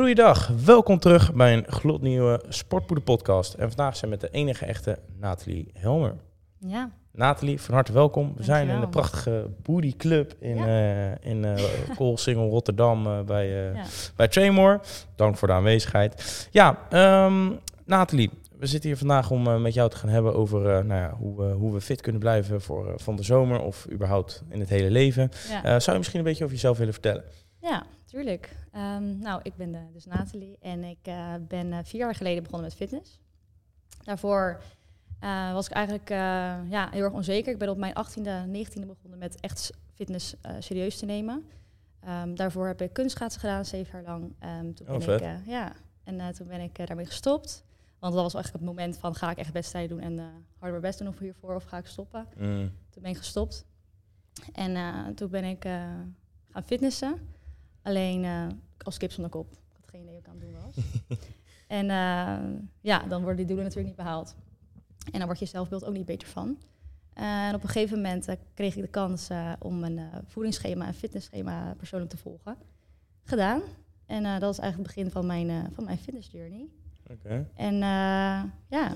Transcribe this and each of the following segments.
Goeiedag, welkom terug bij een gloednieuwe Sportpoeder podcast. En vandaag zijn we met de enige echte Nathalie Helmer. Ja, Nathalie, van harte welkom. We zijn in de prachtige Booty Club in, Ja. eh in eh Koolsingel, Rotterdam eh, bij, ja. bij Trainmore. Dank voor de aanwezigheid. Ja, ehm Nathalie, we zitten hier vandaag om met jou te gaan hebben over nou ja, hoe, we, hoe we fit kunnen blijven voor van de zomer of überhaupt in het hele leven. Ja. Zou je misschien een beetje over jezelf willen vertellen? Ja, tuurlijk. Ehm, nou, ik ben eh, dus Nathalie en ik eh, ben eh, vier jaar geleden begonnen met fitness. Daarvoor was ik eigenlijk ja, heel erg onzeker. Ik ben op mijn 18e, 19e begonnen met echt fitness serieus te nemen. Ehm, daarvoor heb ik kunstschaatsen gedaan, zeven jaar lang. Ehm, toen Oh, ben vet. ik, ja, en toen ben ik daarmee gestopt. Want dat was eigenlijk het moment van ga ik echt wedstrijden doen en eh harder mijn best doen of hiervoor of ga ik stoppen. Mm. Toen ben ik gestopt. En toen ben ik gaan fitnessen. Alleen eh, als kip zonder kop. Ik had geen idee wat ik aan het doen was. en eh, ja, dan worden die doelen natuurlijk niet behaald. En dan wordt je zelfbeeld ook niet beter van. En op een gegeven moment eh, kreeg ik de kans om een voedingsschema en fitnessschema persoonlijk te volgen. Gedaan. En dat was eigenlijk het begin van mijn, van mijn fitness journey. Oké. En ja,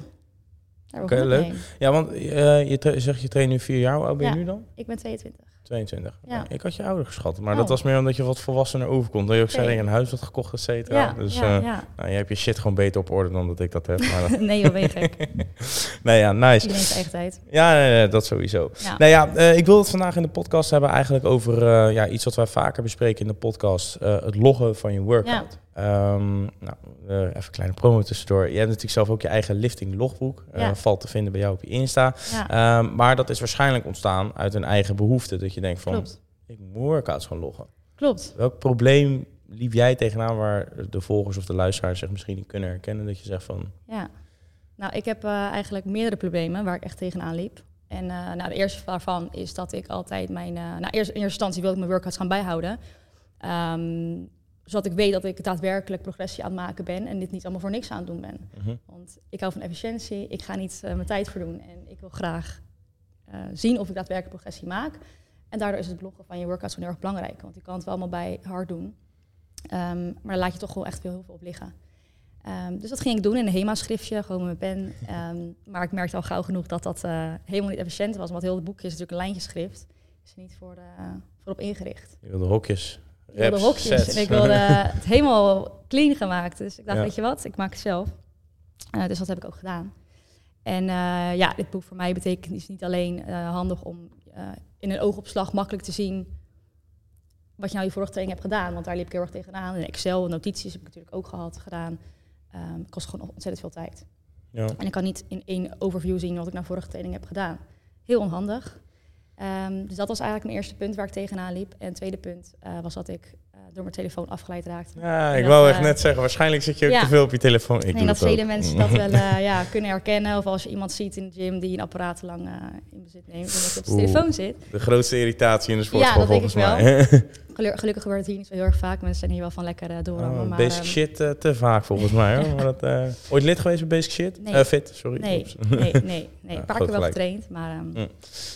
daar ik leuk. mee. Ja, want je zegt je traint nu vier jaar. Hoe oud ben je Ja. nu dan? Ik ben 22. 22. Ja. Oké, Ik had je ouder geschat, maar Oh. dat was meer omdat je wat volwassener overkomt. Dat je ook zei dat je een huis had gekocht, et cetera. Ja, dus ja, eh. Nou, je hebt je shit gewoon beter op orde dan dat ik dat heb. Maar dat- nee, joh, ben je gek. nee, ja, nice. Iedereen zijn eigen tijd. Ja, nee, nee, dat sowieso. Nou ja, eh, ik wil het vandaag in de podcast hebben eigenlijk over eh, ja, iets wat wij vaker bespreken in de podcast. het loggen van je workout. Ehm, nou, even een kleine promo tussendoor. Je hebt natuurlijk zelf ook je eigen lifting logboek. Ja. valt te vinden bij jou op je Insta. Ja, Ehm, maar dat is waarschijnlijk ontstaan uit een eigen behoefte. Dat je denkt van, klopt. ik moet workouts gaan loggen. Klopt. Welk probleem liep jij tegenaan waar de volgers of de luisteraars zich misschien niet kunnen herkennen? Dat je zegt van, Ja. Nou, ik heb eh, eigenlijk meerdere problemen waar ik echt tegenaan liep. En eh, nou, de eerste daarvan is dat ik altijd mijn... eh nou, eerst, in eerste instantie wil ik mijn workouts gaan bijhouden. Ehm, zodat ik weet dat ik daadwerkelijk progressie aan het maken ben en dit niet allemaal voor niks aan het doen ben. mhm, Want ik hou van efficiëntie, ik ga niet mijn tijd verdoen en ik wil graag zien of ik daadwerkelijk progressie maak. En daardoor is het bloggen van je workouts gewoon heel erg belangrijk, want je kan het wel allemaal bij hard doen. Ehm, maar daar laat je toch wel echt veel, heel veel op liggen. Ehm, dus dat ging ik doen in een HEMA-schriftje, gewoon met mijn pen. Ehm, maar ik merkte al gauw genoeg dat dat eh, helemaal niet efficiënt was, want heel het boekje is natuurlijk een lijntjeschrift. Is niet voor, eh, voor op ingericht. je wilde hokjes. Ik wilde hokjes sets. en ik wilde het helemaal clean gemaakt. Dus ik dacht, Ja. weet je wat, ik maak het zelf. Eh, dus dat heb ik ook gedaan. En ja, dit boek voor mij betekent is niet alleen handig om eh, in een oogopslag makkelijk te zien wat je nou je vorige training hebt gedaan. Want daar liep ik heel erg tegenaan. En Excel, notities heb ik natuurlijk ook gehad, gedaan. Het kost gewoon ontzettend veel tijd. Ja. En ik kan niet in één overview zien wat ik nou vorige training heb gedaan. Heel onhandig. Ehm, dus dat was eigenlijk mijn eerste punt waar ik tegenaan liep. En het tweede punt eh, was dat ik door mijn telefoon afgeleid raakte. Ja, ik dat, wou echt eh, net zeggen, waarschijnlijk zit je ook ja. te veel op je telefoon. Ik denk dat vele mensen dat wel eh, ja, kunnen herkennen. Of als je iemand ziet in de gym die een apparaat te lang eh, in bezit neemt. Omdat hij op zijn telefoon zit. De grootste irritatie in de sportschool Ja, dat denk volgens ik mij. Gelu- gelukkig gebeurt het hier niet zo heel erg vaak. Mensen zijn hier wel van lekker uh, doorrammen. Oh, maar, basic ehm, shit eh, te vaak volgens mij. Hoor. Maar dat, eh, ooit lid geweest bij basic shit? Nee. Eh, fit, sorry. Nee, nee, nee, nee. Een paar keer wel getraind. Maar ehm, Mm.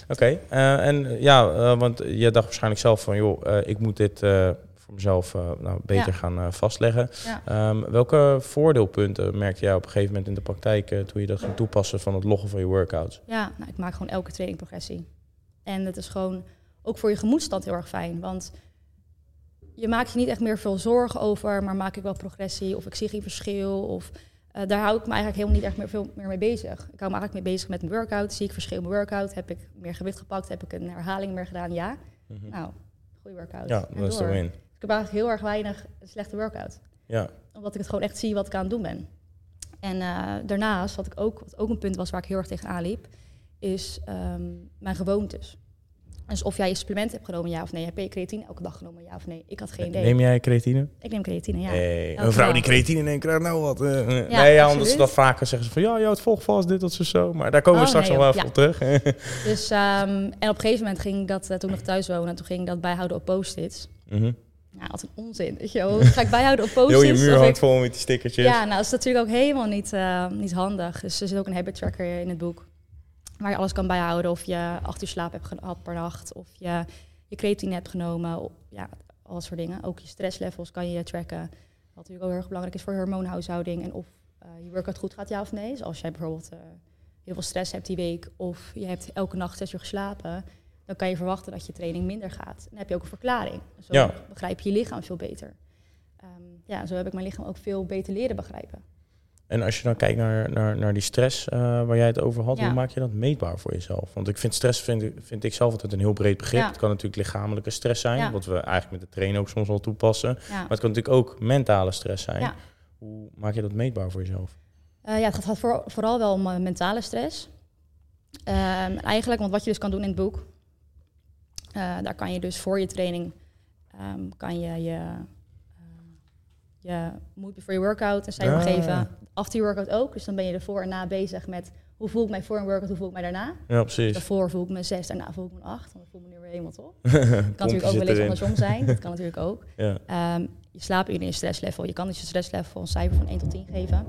Oké, eh, en eh, ja, eh, want je dacht waarschijnlijk zelf van, joh, eh, ik moet dit eh, voor mezelf eh, nou, beter Ja. gaan eh, vastleggen. Ja. Ehm, welke voordeelpunten merkte jij op een gegeven moment in de praktijk eh, toen je dat ging toepassen van het loggen van je workouts? Ja, nou, ik maak gewoon elke training progressie. En het is gewoon ook voor je gemoedstand heel erg fijn. Want je maakt je niet echt meer veel zorgen over, maar maak ik wel progressie of ik zie geen verschil. Of, daar hou ik me eigenlijk helemaal niet echt meer veel meer mee bezig. Ik hou me eigenlijk mee bezig met mijn workout. Zie ik verschil in mijn workout? Heb ik meer gewicht gepakt? Heb ik een herhaling meer gedaan? Ja. Mhm. Nou, goede workout. Ja, dat is de door. win. Ik heb eigenlijk heel erg weinig slechte workout. Ja, Omdat ik het gewoon echt zie wat ik aan het doen ben. En eh, daarnaast, wat, ik ook, wat ook een punt was waar ik heel erg tegenaan liep, is ehm, mijn gewoontes. Dus of jij je supplement hebt genomen, ja of nee. Heb je creatine elke dag genomen, ja of nee? Ik had geen idee. Neem jij creatine? Ik neem creatine, ja. Elke een vrouw dag. die creatine neemt, krijgt nou wat. eh, eh. Ja, nee, ja, omdat ze dat vaker zeggen ze van ja, ja, het volgval is dit, dat, zo, zo. Maar daar komen we Oh, straks nee, nog wel op terug. Dus, ehm, en op een gegeven moment ging dat, toen ik nog thuis woonde, toen ging ik dat bijhouden op post-its. Mhm. Ja, wat een onzin, weet je wel. Ga ik bijhouden op Heel post-its? je muur hangt ik- vol met die stickertjes. Ja, nou, dat is natuurlijk ook helemaal niet, eh, niet handig. Dus er zit ook een habit tracker in het boek. Waar je alles kan bijhouden. Of je acht uur slaap hebt gehad per nacht. Of je je creatine hebt genomen. Of, ja, al dat soort dingen. Ook je stresslevels kan je tracken. natuurlijk ook heel erg belangrijk is voor je hormoonhuishouding en of uh, je workout goed gaat, ja of nee. Dus als jij bijvoorbeeld uh, heel veel stress hebt die week of je hebt elke nacht zes uur geslapen, dan kan je verwachten dat je training minder gaat. Dan heb je ook een verklaring. Zo ja. begrijp je je lichaam veel beter. Um, ja, zo heb ik mijn lichaam ook veel beter leren begrijpen. En als je dan kijkt naar, naar, naar die stress uh, waar jij het over had, hoe maak je dat meetbaar voor jezelf? Want ik vind stress vind, vind ik zelf altijd een heel breed begrip. Het kan natuurlijk lichamelijke stress zijn, wat we eigenlijk met de trainen ook soms wel toepassen. Maar het kan natuurlijk ook mentale stress zijn. Hoe maak je dat meetbaar voor jezelf? Uh, ja, het gaat voor, vooral wel om uh, mentale stress. Ehm, eigenlijk, want wat je dus kan doen in het boek, daar kan je dus voor je training um, kan je je je mood before je workout en cijfer ja. geven. After je workout ook. Dus dan ben je ervoor en na bezig met hoe voel ik mij voor een workout, hoe voel ik mij daarna. Ja, precies. Daarvoor voel ik me zes, daarna voel ik me acht. Dan voel ik me nu weer helemaal top. Het kan natuurlijk ook wel eens andersom zijn. Dat kan natuurlijk ook. Ja. Um, je slaapt in je stresslevel. Je kan dus je stresslevel een cijfer van 1 tot 10 geven. En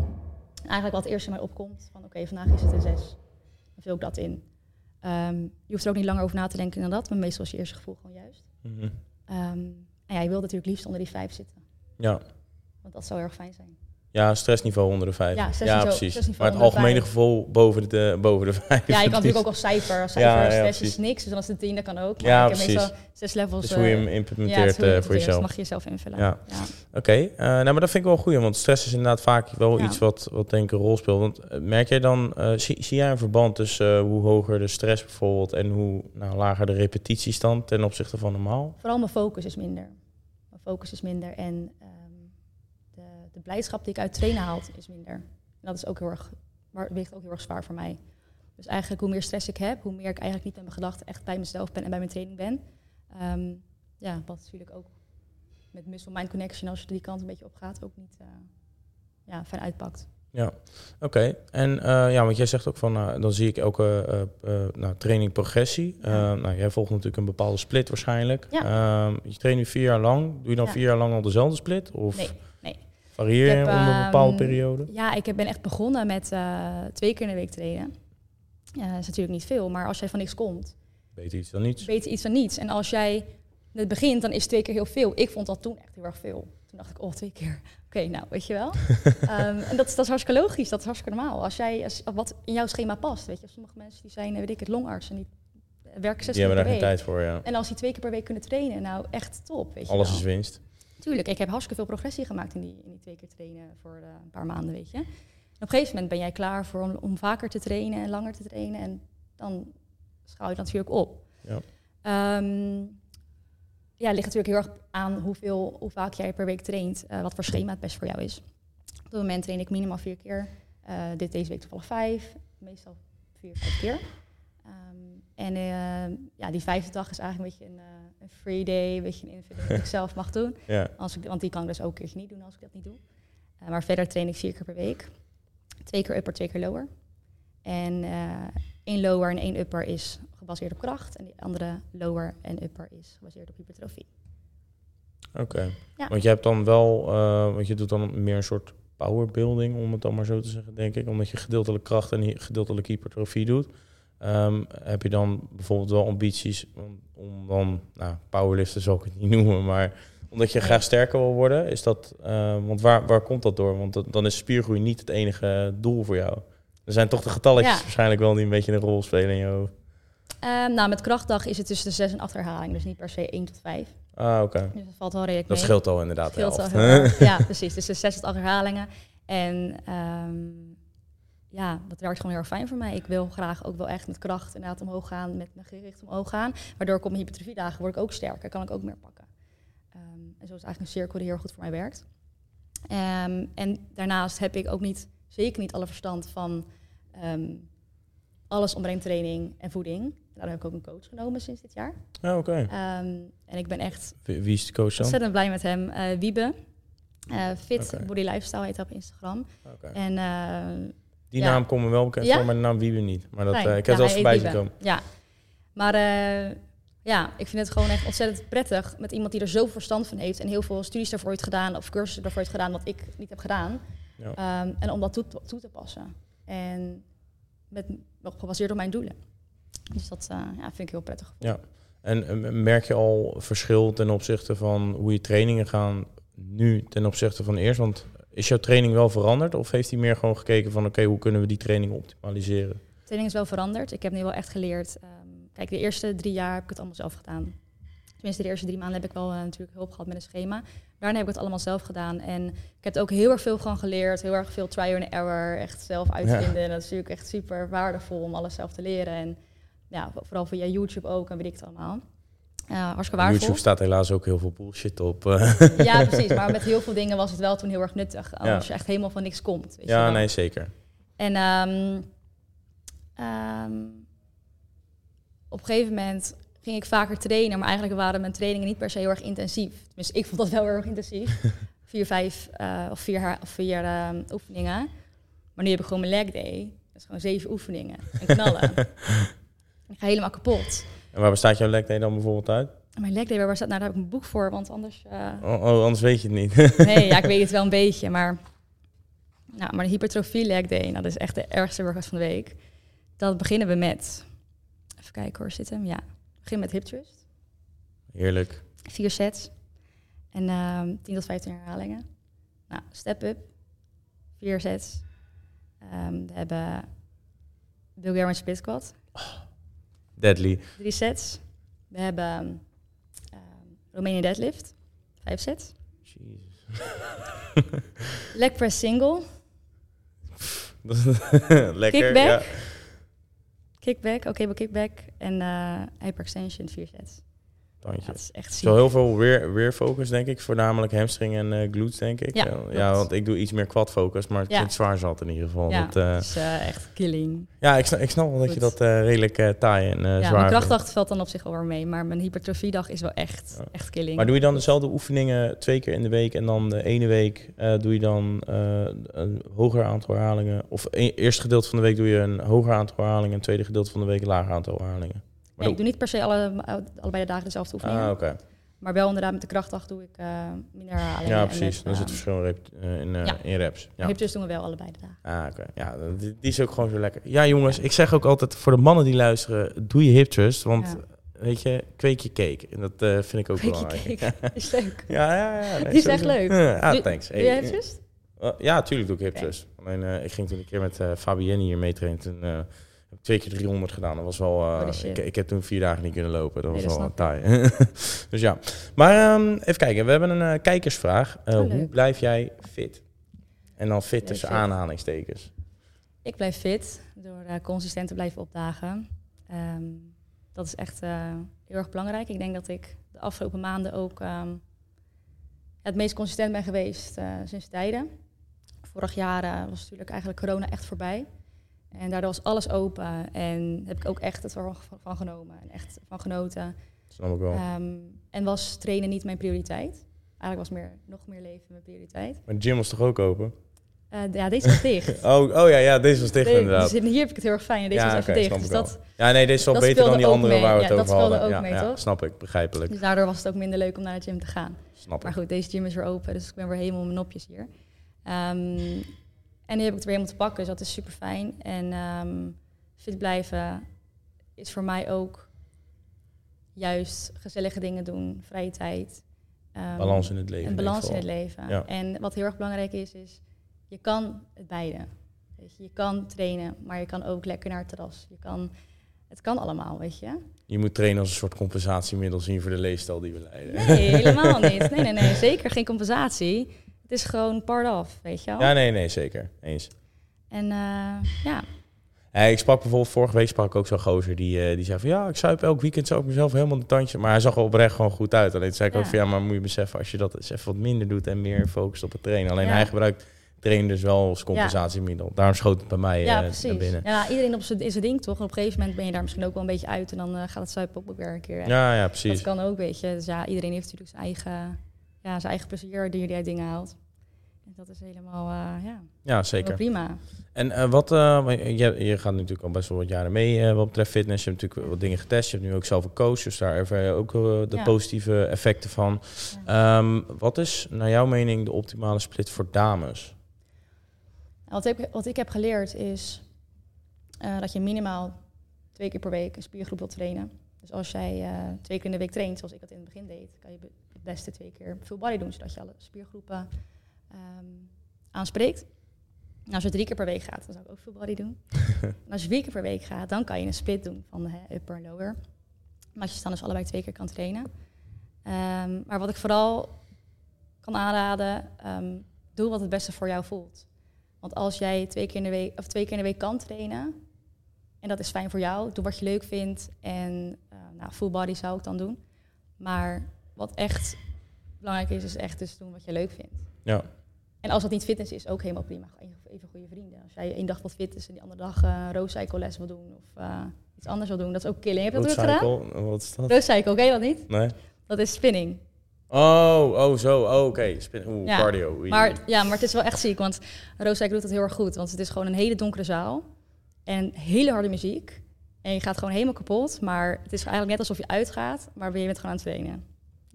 eigenlijk wat het eerst in mij opkomt, van oké, vandaag is het een 6. Dan vul ik dat in. Um, je hoeft er ook niet langer over na te denken dan dat, maar meestal is je eerste gevoel gewoon juist. Mm -hmm. um, en ja, je wilt natuurlijk liefst onder die 5 zitten. Ja. Want dat zou erg fijn zijn. Ja, stressniveau onder de vijf. Ja, ja precies. Maar het algemene gevoel boven de, boven de vijf. Ja, je kan natuurlijk ook als cijfer. Als cijfer ja, stress is niks, dus dan is het tien, dat kan ook. Maar ja, ik heb meestal zes levels. Dus hoe je hem eh, implementeert ja, uh, voor jezelf. Dat mag je jezelf invullen. Ja. Oké, okay. uh, nou, maar dat vind ik wel goed, want stress is inderdaad vaak wel iets wat, wat denk ik een rol speelt. Want merk jij dan, zie, zie, jij een verband tussen hoe hoger de stress bijvoorbeeld en hoe nou, lager de repetitiestand ten opzichte van normaal? Vooral mijn focus is minder. Mijn focus is minder en de blijdschap die ik uit trainen haal is minder. En dat is ook heel erg, maar weegt ook heel erg zwaar voor mij. Dus eigenlijk hoe meer stress ik heb, hoe meer ik eigenlijk niet met mijn gedachten echt bij mezelf ben en bij mijn training ben. Um, ja, wat natuurlijk ook met muscle-mind connection, als je die kant een beetje op gaat, ook niet uh, ja, fijn uitpakt. Ja, oké. En uh, ja, want jij zegt ook van, uh, dan zie ik elke nou, training progressie. Ja. nou, jij volgt natuurlijk een bepaalde split waarschijnlijk. Ja. Ehm, je traint nu vier jaar lang. Doe je dan vier jaar lang al dezelfde split? Of? Nee. Varieer je onder een bepaalde ehm, periode? Ja, ik ben echt begonnen met uh, twee keer in de week trainen. Ja, dat is natuurlijk niet veel, maar als jij van niks komt... Beter iets dan niets. Beter iets dan niets. En als jij het begint, dan is twee keer heel veel. Ik vond dat toen echt heel erg veel. Toen dacht ik, oh, twee keer. Oké, nou, weet je wel. um, en dat, dat is hartstikke logisch, dat is hartstikke normaal. Als jij, als, wat in jouw schema past, weet je. Sommige mensen die zijn, weet ik het, longarts en die werken zes keer per week. Die hebben daar geen tijd voor, ja. En als die twee keer per week kunnen trainen, nou, echt top, weet je Alles wel. is winst. Tuurlijk, ik heb hartstikke veel progressie gemaakt in die, in die twee keer trainen voor uh, een paar maanden, weet je. En op een gegeven moment ben jij klaar voor om, om, vaker te trainen en langer te trainen. En dan schaal je natuurlijk op. Ja. Um, ja, ligt natuurlijk heel erg aan hoeveel, hoe vaak jij per week traint, uh, wat voor schema het best voor jou is. Op het moment train ik minimaal vier keer. Uh, dit deze week toevallig vijf, meestal vier, vijf keer. Um, en ja, die vijfde dag is eigenlijk een beetje een een free day, een beetje een invulling die ik zelf mag doen. Ja. Als ik, want die kan ik dus ook een keertje niet doen als ik dat niet doe. Uh, maar verder train ik vier keer per week. Twee keer upper, twee keer lower. En één lower en één upper is gebaseerd op kracht. En die andere lower en upper is gebaseerd op hypertrofie. Oké. Okay. Ja. Want je hebt dan wel, uh, want je doet dan meer een soort powerbuilding, om het dan maar zo te zeggen, denk ik. Omdat je gedeeltelijk kracht en gedeeltelijk hypertrofie doet. Um, heb je dan bijvoorbeeld wel ambities om, om dan, nou, powerliften zal ik het niet noemen, maar omdat je graag sterker wil worden, is dat, uh, want waar, waar komt dat door? Want dan is spiergroei niet het enige doel voor jou. Er zijn toch de getalletjes ja. waarschijnlijk wel die een beetje een rol spelen in je hoofd. Um, nou, met krachtdag is het tussen de 6 en 8 herhalingen, dus niet per se 1 tot 5. Ah, oké. Okay. Dus dat valt wel redelijk Dat mee. scheelt al inderdaad. Scheelt al heel ja, precies. Dus de 6 tot 8 herhalingen. En um, ja, dat werkt gewoon heel erg fijn voor mij. Ik wil graag ook wel echt met kracht inderdaad omhoog gaan, met mijn gericht omhoog gaan. Waardoor ik op mijn hypertrofiedagen word ik ook sterker, kan ik ook meer pakken. Um, en zo is eigenlijk een cirkel die heel goed voor mij werkt. Um, en daarnaast heb ik ook niet, zeker niet alle verstand van um, alles omtrent training en voeding. Daarom heb ik ook een coach genomen sinds dit jaar. Ja, oké. Okay. en ik ben echt... Wie, wie is de coach dan? Ontzettend blij met hem. Uh, Wiebe. Uh, fit okay. Body Lifestyle heet hij op Instagram. Okay. En uh, die naam komt me wel bekend ja? voor, maar de naam Wiebe niet. Maar dat, uh, ik heb ja, wel eens voorbij zien komen. Ja, maar uh, ja, ik vind het gewoon echt ontzettend prettig met iemand die er zoveel verstand van heeft en heel veel studies daarvoor heeft gedaan of cursussen daarvoor heeft gedaan wat ik niet heb gedaan. Ja. Um, en om dat toe, toe, te passen. En met, gebaseerd op mijn doelen. Dus dat uh, ja, vind ik heel prettig. Ja. En merk je al verschil ten opzichte van hoe je trainingen gaan nu ten opzichte van eerst? Want is jouw training wel veranderd? Of heeft hij meer gewoon gekeken van oké, hoe kunnen we die training optimaliseren? De training is wel veranderd. Ik heb nu wel echt geleerd. ehm, kijk, de eerste drie jaar heb ik het allemaal zelf gedaan. Tenminste, de eerste drie maanden heb ik wel eh, natuurlijk hulp gehad met een schema. Daarna heb ik het allemaal zelf gedaan. En ik heb ook heel erg veel gewoon geleerd. Heel erg veel try and error. Echt zelf uitvinden. En dat is natuurlijk echt super waardevol om alles zelf te leren. En ja, vooral via YouTube ook en weet ik het allemaal. Uh, hartstikke waardevol. YouTube staat helaas ook heel veel bullshit op. eh. Ja, precies. Maar met heel veel dingen was het wel toen heel erg nuttig. Als je echt helemaal van niks komt. Weet ja, nee, zeker. En ehm, ehm, op een gegeven moment ging ik vaker trainen, maar eigenlijk waren mijn trainingen niet per se heel erg intensief. Tenminste, ik vond dat wel heel erg intensief. vier, vijf eh, of vier, of vier ehm, oefeningen. Maar nu heb ik gewoon mijn leg day. Dat is gewoon zeven oefeningen en knallen. ik ga helemaal kapot. En waar bestaat jouw leg day dan bijvoorbeeld uit? Mijn leg day, waar staat? Nou, daar heb ik een boek voor, want anders... eh, Oh, oh, anders weet je het niet. Nee, ja, ik weet het wel een beetje, maar... Nou, maar de hypertrofie leg day, nou, dat is echt de ergste workout van de week. Dat beginnen we met... Even kijken hoor, zit hem? Ja. We beginnen met hip thrust. Heerlijk. Vier sets. En ehm 10 tot 15 herhalingen. Nou, step up. Vier sets. Ehm, we hebben Bulgarian split squat. Deadly. Drie sets. We hebben ehm Romanian deadlift. Vijf sets. Jezus. Leg press single. Lekker. Kickback. Ja. Kickback, oké, maar kickback. En eh hyperextension, vier sets. Tandje. Dat is echt ziek. Zo heel veel rear, rear focus, denk ik. Voornamelijk hamstring en eh glutes, denk ik. Ja, ja, want ik doe iets meer quad focus, maar het klinkt zwaar zat in ieder geval. Ja, Dat, eh, is eh, echt killing. ja ik, snap, ik snap wel dat je dat redelijk taai en eh, ja, zwaar mijn krachtdag valt dan op zich wel weer mee. Maar mijn hypertrofiedag is wel echt, Ja. echt killing. Maar doe je dan dezelfde oefeningen twee keer in de week en dan de ene week doe je dan een hoger aantal herhalingen? Of e eerste gedeelte van de week doe je een hoger aantal herhalingen en tweede gedeelte van de week een lager aantal herhalingen? Nee, ik doe niet per se alle, allebei de dagen dezelfde oefeningen. Ah, oké. Maar wel inderdaad met de krachtdag doe ik eh, minder herhalingen. Ja, precies. met, Dan zit ehm, het verschil in, eh, in, ja. in reps. Ja. Doen we wel allebei de dagen. Ah, oké. Ja, die, die is ook gewoon zo lekker. Ja, jongens, ik zeg ook altijd voor de mannen die luisteren, doe je hip thrust, want Ja. weet je, kweek je cake. En dat vind ik ook Kweek je belangrijk. cake. Is leuk. Ja, ja, ja. nee, Die is echt leuk. Ja, Doe- thanks. Doe jij hip thrust? Uh, ja, tuurlijk doe ik hip thrust. Alleen ik ging toen een keer met Fabienne hier meetrainen. Toen heb twee keer 300 gedaan. Dat was wel. eh, shit. ik, ik heb toen vier dagen niet kunnen lopen. Dat Nee, was dat wel snap taai. dus ja. Maar ehm, even kijken. We hebben een eh, kijkersvraag. Eh, Oh, hoe blijf jij fit? En dan fit tussen fit. aanhalingstekens. Ik blijf fit door consistent te blijven opdagen. Ehm, dat is echt heel erg belangrijk. Ik denk dat ik de afgelopen maanden ook ehm, het meest consistent ben geweest sinds tijden. Vorig jaar was natuurlijk eigenlijk corona echt voorbij. En daardoor was alles open en heb ik ook echt het van, van genomen en echt van genoten. Snap ik wel. Ehm, en was trainen niet mijn prioriteit. Eigenlijk was meer, nog meer leven mijn prioriteit. Maar de gym was toch ook open? Eh, ja, deze was dicht. Oh, oh ja, ja, deze was dicht inderdaad. dus hier heb ik het heel erg fijn en deze Ja, was even dicht. Dus dat, Ja, nee, deze is wel beter dan die andere mee. waar we het over dat speelde hadden. ook mee, toch? snap ik, begrijpelijk. dus daardoor was het ook minder leuk om naar de gym te gaan. Snap Maar goed, deze gym is weer open, dus ik ben weer helemaal mijn nopjes hier. Ehm, en nu heb ik het weer helemaal te pakken, dus dat is super fijn. En ehm, fit blijven is voor mij ook juist gezellige dingen doen, vrije tijd. Ehm, Balans in het leven. En balans in het leven. Ja. En wat heel erg belangrijk is, is je kan het beide. Weet je, je kan trainen, maar je kan ook lekker naar het terras. Je kan, het kan allemaal, weet je. Je moet trainen als een soort compensatiemiddel zien voor de leefstijl die we leiden. Nee, helemaal niet. Nee, nee, nee. Zeker geen compensatie. Het is gewoon part of, weet je wel. Ja, nee, nee, zeker. Eens. En eh, ja, Ja, ik sprak bijvoorbeeld, vorige week sprak ik ook zo'n gozer die, eh, die zei van ja, ik zuip elk weekend zo ik mezelf helemaal de tandje. Maar hij zag er oprecht gewoon goed uit. Alleen zei ik Ja. ook van ja, maar moet je beseffen als je dat eens even wat minder doet en meer focust op het trainen. Alleen Ja. hij gebruikt trainen dus wel als compensatiemiddel. Daarom schoot het bij mij ja precies. naar binnen. Ja, iedereen op zijn ding toch. En op een gegeven moment ben je daar misschien ook wel een beetje uit. En dan gaat het zuipen ook weer een keer. Ja, ja, dat precies. kan ook, weet je. Dus ja, iedereen heeft natuurlijk zijn eigen, ja, zijn eigen plezier die hij uit dingen haalt. En dat is helemaal, eh, ja, Ja, zeker. prima. En eh, wat, eh, je, je gaat natuurlijk al best wel wat jaren mee wat betreft fitness. Je hebt natuurlijk wat dingen getest. Je hebt nu ook zelf een coach, dus daar ervaar je ook de Ja. positieve effecten van. Ehm, wat is naar jouw mening de optimale split voor dames? Wat ik, wat ik heb geleerd is dat je minimaal twee keer per week een spiergroep wilt trainen. Dus als jij twee keer in de week traint, zoals ik dat in het begin deed, kan je het beste twee keer full body doen, zodat je alle spiergroepen ehm, aanspreekt. En als je drie keer per week gaat, dan zou ik ook full body doen. en als je vier keer per week gaat, dan kan je een split doen van hè, upper en lower. Maar als je dan dus allebei twee keer kan trainen. Ehm, maar wat ik vooral kan aanraden, ehm, doe wat het beste voor jou voelt. Want als jij twee keer in de week of twee keer in de week kan trainen, en dat is fijn voor jou, doe wat je leuk vindt. En eh, nou, full body zou ik dan doen. Maar wat echt belangrijk is, is echt dus doen wat je leuk vindt. Ja. En als dat niet fitness is, ook helemaal prima. Even, goede vrienden. Als jij één dag wat fit is en die andere dag eh roadcycle les wil doen of eh, iets anders wil doen, dat is ook killing. Heb je dat ook gedaan? Wat is dat? Roadcycle, ken je dat niet? Nee. Dat is spinning. Oh, oh zo. Oh, oké. Spin- Oeh, Ja, cardio. Oei. Maar, ja, maar het is wel echt ziek, want Roosijk doet het heel erg goed. Want het is gewoon een hele donkere zaal en hele harde muziek. En je gaat gewoon helemaal kapot, maar het is eigenlijk net alsof je uitgaat, maar ben je bent gewoon aan het trainen.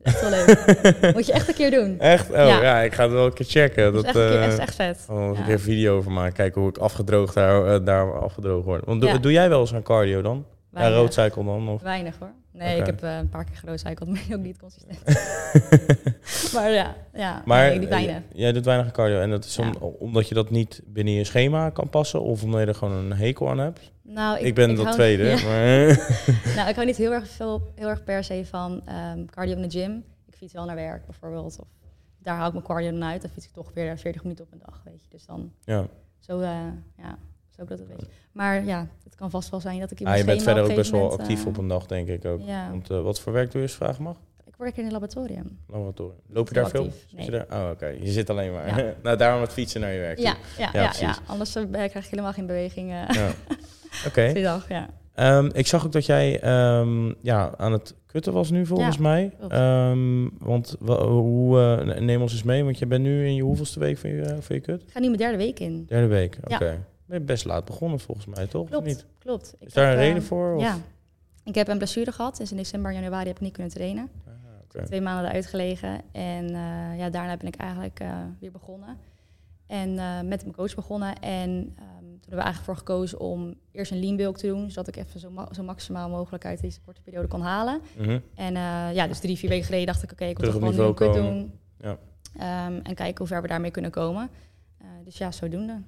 Echt wel leuk. Moet je echt een keer doen. Echt? Oh ja. Ja. ik ga het wel een keer checken. Dat is echt, keer- eh, echt, echt vet. Oh, Ja. er een video over maak, kijken hoe ik afgedroogd daar, eh, daar afgedroogd word. Want doe, Ja. doe jij wel eens aan cardio dan? Ja, Weinig. roadcycle dan? Of? Weinig hoor. Nee, ik heb eh, een paar keer geroodcycled, maar ook niet consistent. maar ja, ja Maar nee, weinig. jij doet weinig cardio. En dat is om- Ja. omdat je dat niet binnen je schema kan passen? Of omdat je er gewoon een hekel aan hebt? Nou, Ik, ben dat hou- tweede. Ja. Maar, Nou, ik hou niet heel erg, veel, heel erg per se van ehm, cardio in de gym. Ik fiets wel naar werk bijvoorbeeld. Of daar haal ik mijn cardio dan uit. Dan fiets ik toch weer 40 minuten op een dag, weet je. Dus dan ja. zo, eh, ja, zo ik dat een beetje. Maar ja, het kan vast wel zijn dat ik in Ah, mijn je bent verder ook op best wel actief op moment, een dag, denk ik ook. eh, ja, Want eh, wat voor werk doe je als vraag mag? ik werk in een laboratorium. Laboratorium. Loop je daar veel? Zit je nee. daar? Oh, oké. Je zit alleen maar. Ja. nou, daarom het fietsen naar je werk. toe. Ja, ja, Ja, ja, ja. Anders eh, krijg ik helemaal geen beweging eh Ja. Oké. die dag. Ja. Ehm, ik zag ook dat jij ehm, ja, aan het kutten was nu volgens Ja, mij. Ehm, want wa- hoe, eh, neem ons eens mee, want je bent nu in je hoeveelste week van je, eh, van je kut? Ik ga nu mijn derde week in. Derde week, oké. Ja. Ben je best laat begonnen volgens mij, toch? Klopt, niet? klopt. Ik Is daar heb, een reden voor? Of? Ja. Ik heb een blessure gehad. Dus in december en januari heb ik niet kunnen trainen. Ah, oké. twee maanden eruit gelegen. En eh, ja, daarna ben ik eigenlijk weer begonnen. En met mijn coach begonnen. En hebben we eigenlijk voor gekozen om eerst een lean bulk te doen. Zodat ik even zo, ma- zo maximaal mogelijk uit deze korte periode kon halen. Mhm. En eh, ja, dus drie, vier weken geleden dacht ik, oké, ik Terug toch op gewoon nu komen. doen. Ja. Ehm, en kijken hoe ver we daarmee kunnen komen. Eh, dus ja, zodoende.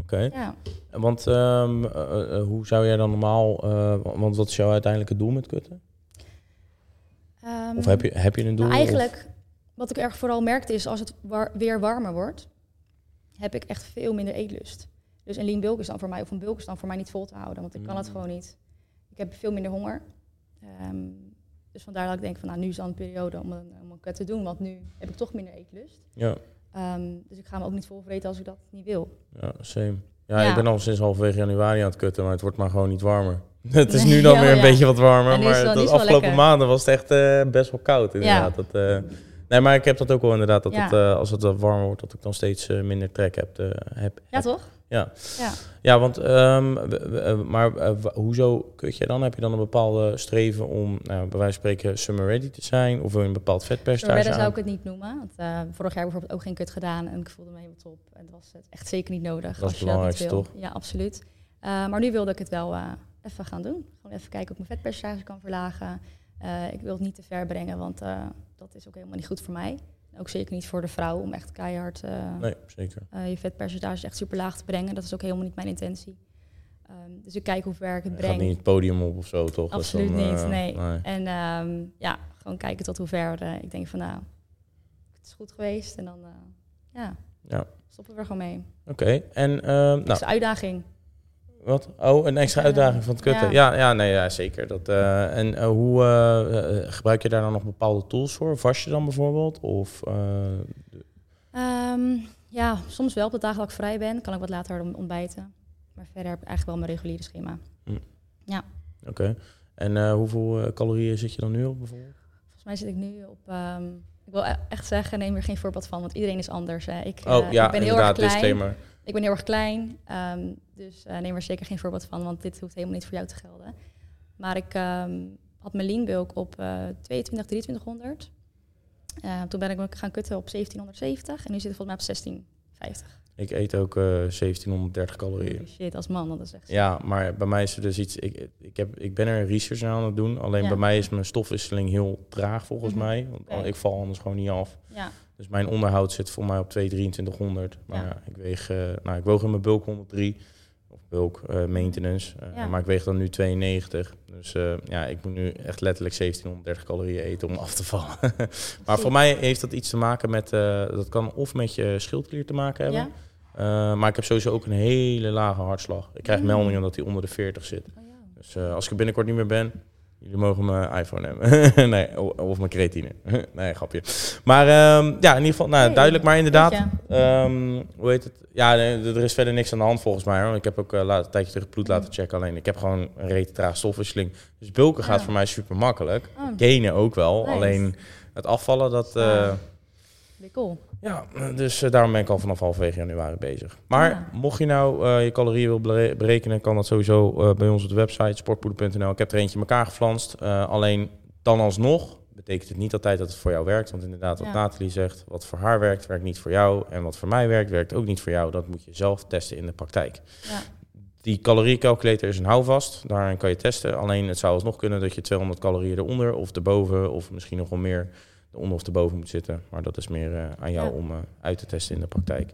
Oké. Ja. Want ehm, eh, hoe zou jij dan normaal... want wat is jouw uiteindelijke doel met kutten? Ehm, Of heb je, heb je een doel? Nou, of- eigenlijk, wat ik erg vooral merkte is als het war- weer warmer wordt, heb ik echt veel minder eetlust. Dus een lean bulk is dan voor mij, of een bulk is dan voor mij niet vol te houden, want ik kan het Mm. gewoon niet. Ik heb veel minder honger. Ehm, dus vandaar dat ik denk van, nou, nu is dan een periode om een, om een cut te doen, want nu heb ik toch minder eetlust. Ja, Ehm, dus ik ga me ook niet volvreten als ik dat niet wil. ja, same. Ja, Ja. ik ben al sinds halverwege januari aan het kutten, maar het wordt maar gewoon niet warmer. Het is nu dan ja, weer een ja. beetje wat warmer, maar de afgelopen lekker. maanden was het echt eh, best wel koud inderdaad. Dat, eh, nee, maar ik heb dat ook wel inderdaad, dat Ja. het, eh, als het wat warmer wordt, dat ik dan steeds eh, minder trek heb. eh, heb, Ja, toch? Ja. Ja. Ja, want, ehm, eh, maar eh, hoezo kut je dan? Heb je dan een bepaalde streven om, nou, bij wijze van spreken, summer ready te zijn? Of wil je een bepaald vetpercentage Redden zou ik het niet noemen. Want, eh, vorig jaar bijvoorbeeld ook geen kut gedaan en ik voelde me helemaal top. En dat was het echt zeker niet nodig. Dat is belangrijkste, wil. Ja, absoluut. Maar nu wilde ik het wel even gaan doen. Gewoon even kijken of ik mijn vetpercentage kan verlagen. Ik wil het niet te ver brengen, want dat is ook helemaal niet goed voor mij. Ook zeker niet voor de vrouw om echt keihard eh, Nee, zeker. eh, je vetpercentage echt super laag te brengen. Dat is ook helemaal niet mijn intentie. Ehm, dus ik kijk hoe ver ik het Je breng. gaat niet het podium op of zo, toch? Is Absoluut dan, niet, eh, nee. En ehm, ja, gewoon kijken tot hoe ver. ik denk van nou, het is goed geweest. En dan ja, Ja. stoppen we er gewoon mee. Oké, en ehm nou, Extra uitdaging. Wat? Oh, een extra Ja. uitdaging van het kutten. Ja, ja, nee, ja zeker. Dat, eh, en eh, hoe eh, gebruik je daar dan nog bepaalde tools voor? Vast je dan bijvoorbeeld? Of, eh, Ehm, ja, soms wel op de dagen dat ik vrij ben, kan ik wat later ontbijten. Maar verder heb ik eigenlijk wel mijn reguliere schema. Oké. En hoeveel calorieën zit je dan nu op bijvoorbeeld? Volgens mij zit ik nu op. ehm, ik wil e- echt zeggen, neem er geen voorbeeld van, want iedereen is anders. Hè. Ik, oh ja, ik ben heel inderdaad, erg klein. disclaimer. Ik ben heel erg klein, ehm, dus eh, neem er zeker geen voorbeeld van, want dit hoeft helemaal niet voor jou te gelden. Maar ik ehm, had mijn lean bulk op eh 22, 2300. Eh, toen ben ik gaan kutten op 1770 en nu zit ik volgens mij op 1650. Ik eet ook eh 1730 calorieën. Holy Shit, als man, dat is echt... Ja, maar bij mij is er dus iets. Ik, ik, heb, ik ben er research aan het doen. Alleen Ja. bij mij is mijn stofwisseling heel traag volgens Mhm. mij. Want ik val anders gewoon niet af. Ja, Dus mijn onderhoud zit voor mij op 2 2300. Maar Ja. ik weeg, eh, nou, ik woog in mijn bulk 103. Of bulk eh, maintenance. Eh, Ja. Maar ik weeg dan nu 92. Dus ja, ik moet nu echt letterlijk 1730 calorieën eten om af te vallen. maar voor mij heeft dat iets te maken met. dat kan of met je schildklier te maken hebben. ja? Maar ik heb sowieso ook een hele lage hartslag. Ik krijg Mm. meldingen dat hij onder de 40 zit. Oh, ja. Dus als ik er binnenkort niet meer ben, jullie mogen mijn iPhone hebben. nee, of mijn creatine. nee, grapje. Maar ehm, ja, in ieder geval, nou, duidelijk. Maar inderdaad, ehm, hoe heet het? Ja, er is verder niks aan de hand volgens mij. Hoor. Ik heb ook eh, laat, een tijdje terug bloed laten checken. Alleen ik heb gewoon een reet traag stofwisseling. Dus bulken gaat Ah. voor mij super makkelijk. Oh, Gainen ook wel. Nice. Alleen het afvallen, dat... Weer cool. Ja, dus eh, daarom ben ik al vanaf halverwege januari bezig. Maar Ja. mocht je nou eh, je calorieën wil bere- berekenen, kan dat sowieso eh, bij ons op de website sportpoeder.nl. Ik heb er eentje in elkaar geflanst. Alleen dan alsnog betekent het niet altijd dat het voor jou werkt. Want inderdaad, wat Ja. Nathalie zegt, wat voor haar werkt, werkt niet voor jou. En wat voor mij werkt, werkt ook niet voor jou. Dat moet je zelf testen in de praktijk. Ja. Die caloriecalculator is een houvast. Daarin kan je testen. Alleen het zou alsnog kunnen dat je 200 calorieën eronder of erboven... of misschien nog wel meer eronder of erboven moet zitten. Maar dat is meer eh, aan jou Ja. om eh, uit te testen in de praktijk.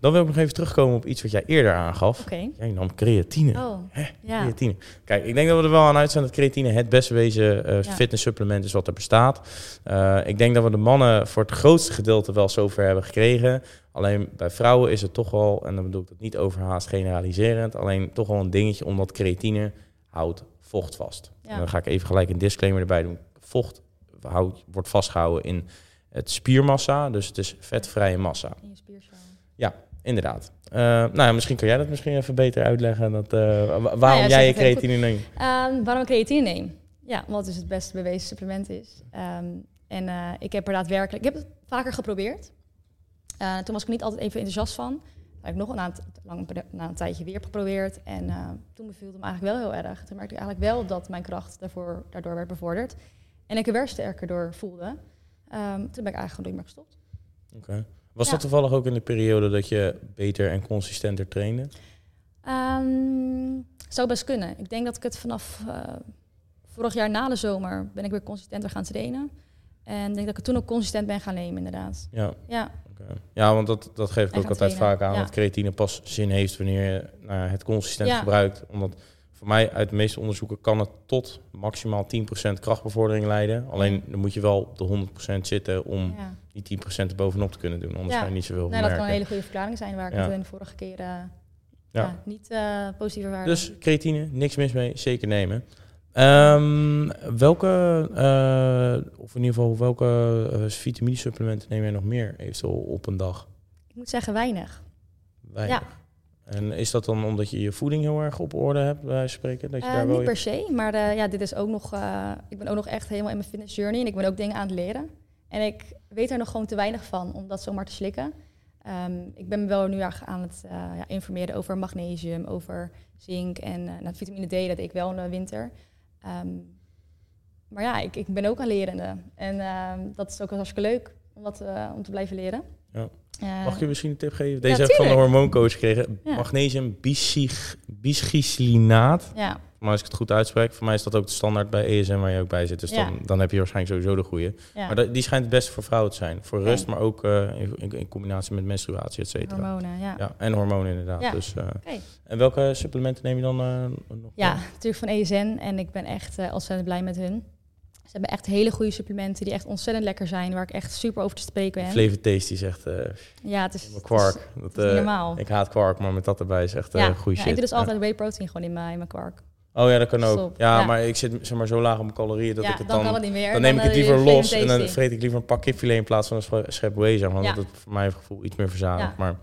Dan wil ik nog even terugkomen op iets wat jij eerder aangaf. Jij nam creatine. Oh, ja. Creatine. Kijk, ik denk dat we er wel aan uit zijn dat creatine het best bewezen eh Ja. fitnesssupplement is wat er bestaat. Ik denk dat we de mannen voor het grootste gedeelte wel zover hebben gekregen. Alleen bij vrouwen is het toch wel, en dan bedoel ik dat niet overhaast generaliserend, alleen toch wel een dingetje omdat creatine houdt vocht vast. En dan ga ik even gelijk een disclaimer erbij doen. Vocht houdt, wordt vastgehouden in het spiermassa, dus het is vetvrije massa. In je spiercel. Inderdaad. Eh, nou ja, misschien kan jij dat misschien even beter uitleggen. Dat, eh, waarom Nou ja, jij je creatine neemt. Ehm, waarom ik creatine neem? Ja, omdat het dus het beste bewezen supplement is. Ehm, en eh, ik heb er daadwerkelijk... Ik heb het vaker geprobeerd. Toen was ik niet altijd even enthousiast van. Heb ik nog een, lang, na een tijdje weer geprobeerd. En toen beviel het me eigenlijk wel heel erg. Toen merkte ik eigenlijk wel dat mijn kracht daarvoor, daardoor werd bevorderd. En ik er weer sterker door voelde. Ehm, toen ben ik eigenlijk gewoon nooit meer gestopt. Oké. Was Ja. dat toevallig ook in de periode dat je beter en consistenter trainde? Ehm, zou best kunnen. Ik denk dat ik het vanaf eh, vorig jaar na de zomer ben ik weer consistenter gaan trainen. En denk dat ik het toen ook consistent ben gaan nemen, inderdaad. Ja, Ja, ja want dat, dat geef ik En ook altijd trainen, vaak aan. ja. Dat creatine pas zin heeft wanneer je nou, het consistent Ja. gebruikt. Omdat voor mij uit de meeste onderzoeken kan het tot maximaal 10% krachtbevordering leiden. Alleen dan moet je wel op de 100% zitten om ja. die 10% er bovenop te kunnen doen. Anders Ja. ga je niet zoveel Nee, dat kan een hele goede verklaring zijn waar ik Ja. het in de vorige keer eh, ja. Ja. niet eh positief waren. Dus creatine, niks mis mee, zeker nemen. Ehm, welke, eh, of in ieder geval, welke eh vitamine-supplementen neem jij nog meer eventueel op een dag? ik moet zeggen weinig. Weinig. En is dat dan omdat je je voeding heel erg op orde hebt, bij spreken? Dat je Eh, daar wel niet per se, maar eh, ja, dit is ook nog. eh, ik ben ook nog echt helemaal in mijn fitness journey en ik ben ook dingen aan het leren. En ik weet er nog gewoon te weinig van om dat zomaar te slikken. Ehm, ik ben me wel nu erg aan het ja, informeren over magnesium, over zink en nou, vitamine D. Dat ik wel in de winter. Ehm, maar ja, ik, ik ben ook aan lerende. En dat is ook wel hartstikke leuk om, dat, om te blijven leren. Ja. Eh, Mag ik je misschien een tip geven? Deze heb ik van de hormooncoach gekregen. Ja. Magnesium bisglycinaat. Ja, Maar als ik het goed uitspreek, voor mij is dat ook de standaard bij ESM waar je ook bij zit. Dus dan, dan heb je waarschijnlijk sowieso de goede. Maar dat- die schijnt het beste voor vrouwen te zijn. Voor rust, maar ook eh, in, in, in combinatie met menstruatie, et cetera. hormonen, ja. Ja, en hormonen inderdaad. Dus, eh. En welke supplementen neem je dan eh, nog? Ja, natuurlijk van ESN. En ik ben echt ontzettend blij met hun. Ze hebben echt hele goede supplementen die echt ontzettend lekker zijn. Waar ik echt super over te spreken ben. Flavor Taste die zegt eh Ja, het is, mijn het is- kwark. het Dat, is eh, normaal. ik haat kwark, maar met dat erbij is echt eh ja, goede ja, shit. ik doe dus altijd whey protein gewoon in mijn, in mijn kwark. Oh ja, dat kan ook. Ja, Ja. maar ik zit zeg maar, zo laag op mijn calorieën dat ja, ik het dan, dan... kan het niet meer. dan neem ik het eh, liever los en dan vreet ik liever een pak kipfilet in plaats van een sche- schep whey, zeg maar. Ja. Omdat het voor gevoel iets meer verzadigt. Ja. Maar,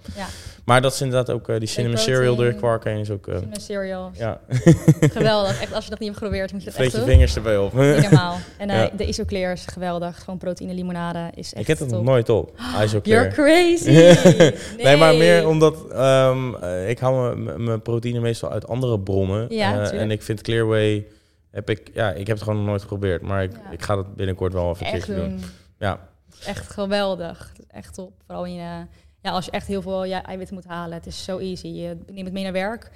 maar dat is inderdaad ook eh, die cinnamon cereal protein. kwark heen is ook... eh, Cinnamon cereal. ja, Geweldig. Echt, als je dat niet hebt geprobeerd, moet je dat vreet echt je doen. vingers erbij op. Niet normaal. En de isoclear is geweldig. Gewoon proteïne limonade is echt ik heb het nog nooit op. You're crazy. Nee. maar meer omdat ehm, eh, ik haal mijn- proteïne meestal uit andere bronnen. Ja, en ik vind Clearway, heb ik, ja, ik heb het gewoon nog nooit geprobeerd. Maar ik, Ja. ik ga dat binnenkort wel even Echt doen. doen. Ja, Echt geweldig. Is Echt top. Vooral in je, ja, als je echt heel veel ja, eiwitten moet halen, het is zo easy. Je neemt het mee naar werk.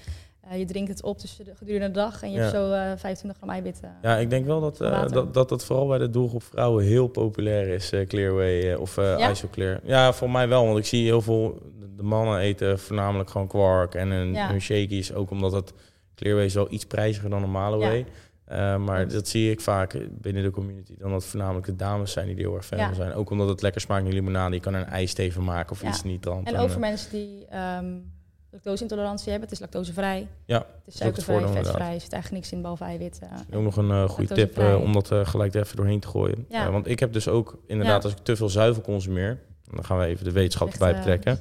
Uh, je drinkt het op tussen de, gedurende de dag en je hebt zo uh, 25 gram eiwitten. Ja, ik denk wel dat, dat, dat het vooral bij de doelgroep vrouwen heel populair is, Clearway of ja? Isoclear. Ja, voor mij wel, want ik zie heel veel de mannen eten voornamelijk gewoon kwark en hun shakies, ook omdat het Clearway is wel iets prijziger dan normale whey. Uh, maar dat zie ik vaak binnen de community. Dan dat het voornamelijk de dames zijn die er heel erg fan van zijn. Ook omdat het lekker smaakt naar limonade. Je kan er een ijsteven maken of iets niet dan. En ook voor mensen die um, lactose-intolerantie hebben. Het is lactosevrij. Ja, het is suikervrij, vetvrij. Er zit eigenlijk niks in behalve eiwitten. ook nog een uh, goede tip uh, om dat gelijk even doorheen te gooien. Ja. want ik heb dus ook inderdaad, als ik te veel zuivel consumeer... dan gaan we even de wetenschap erbij betrekken.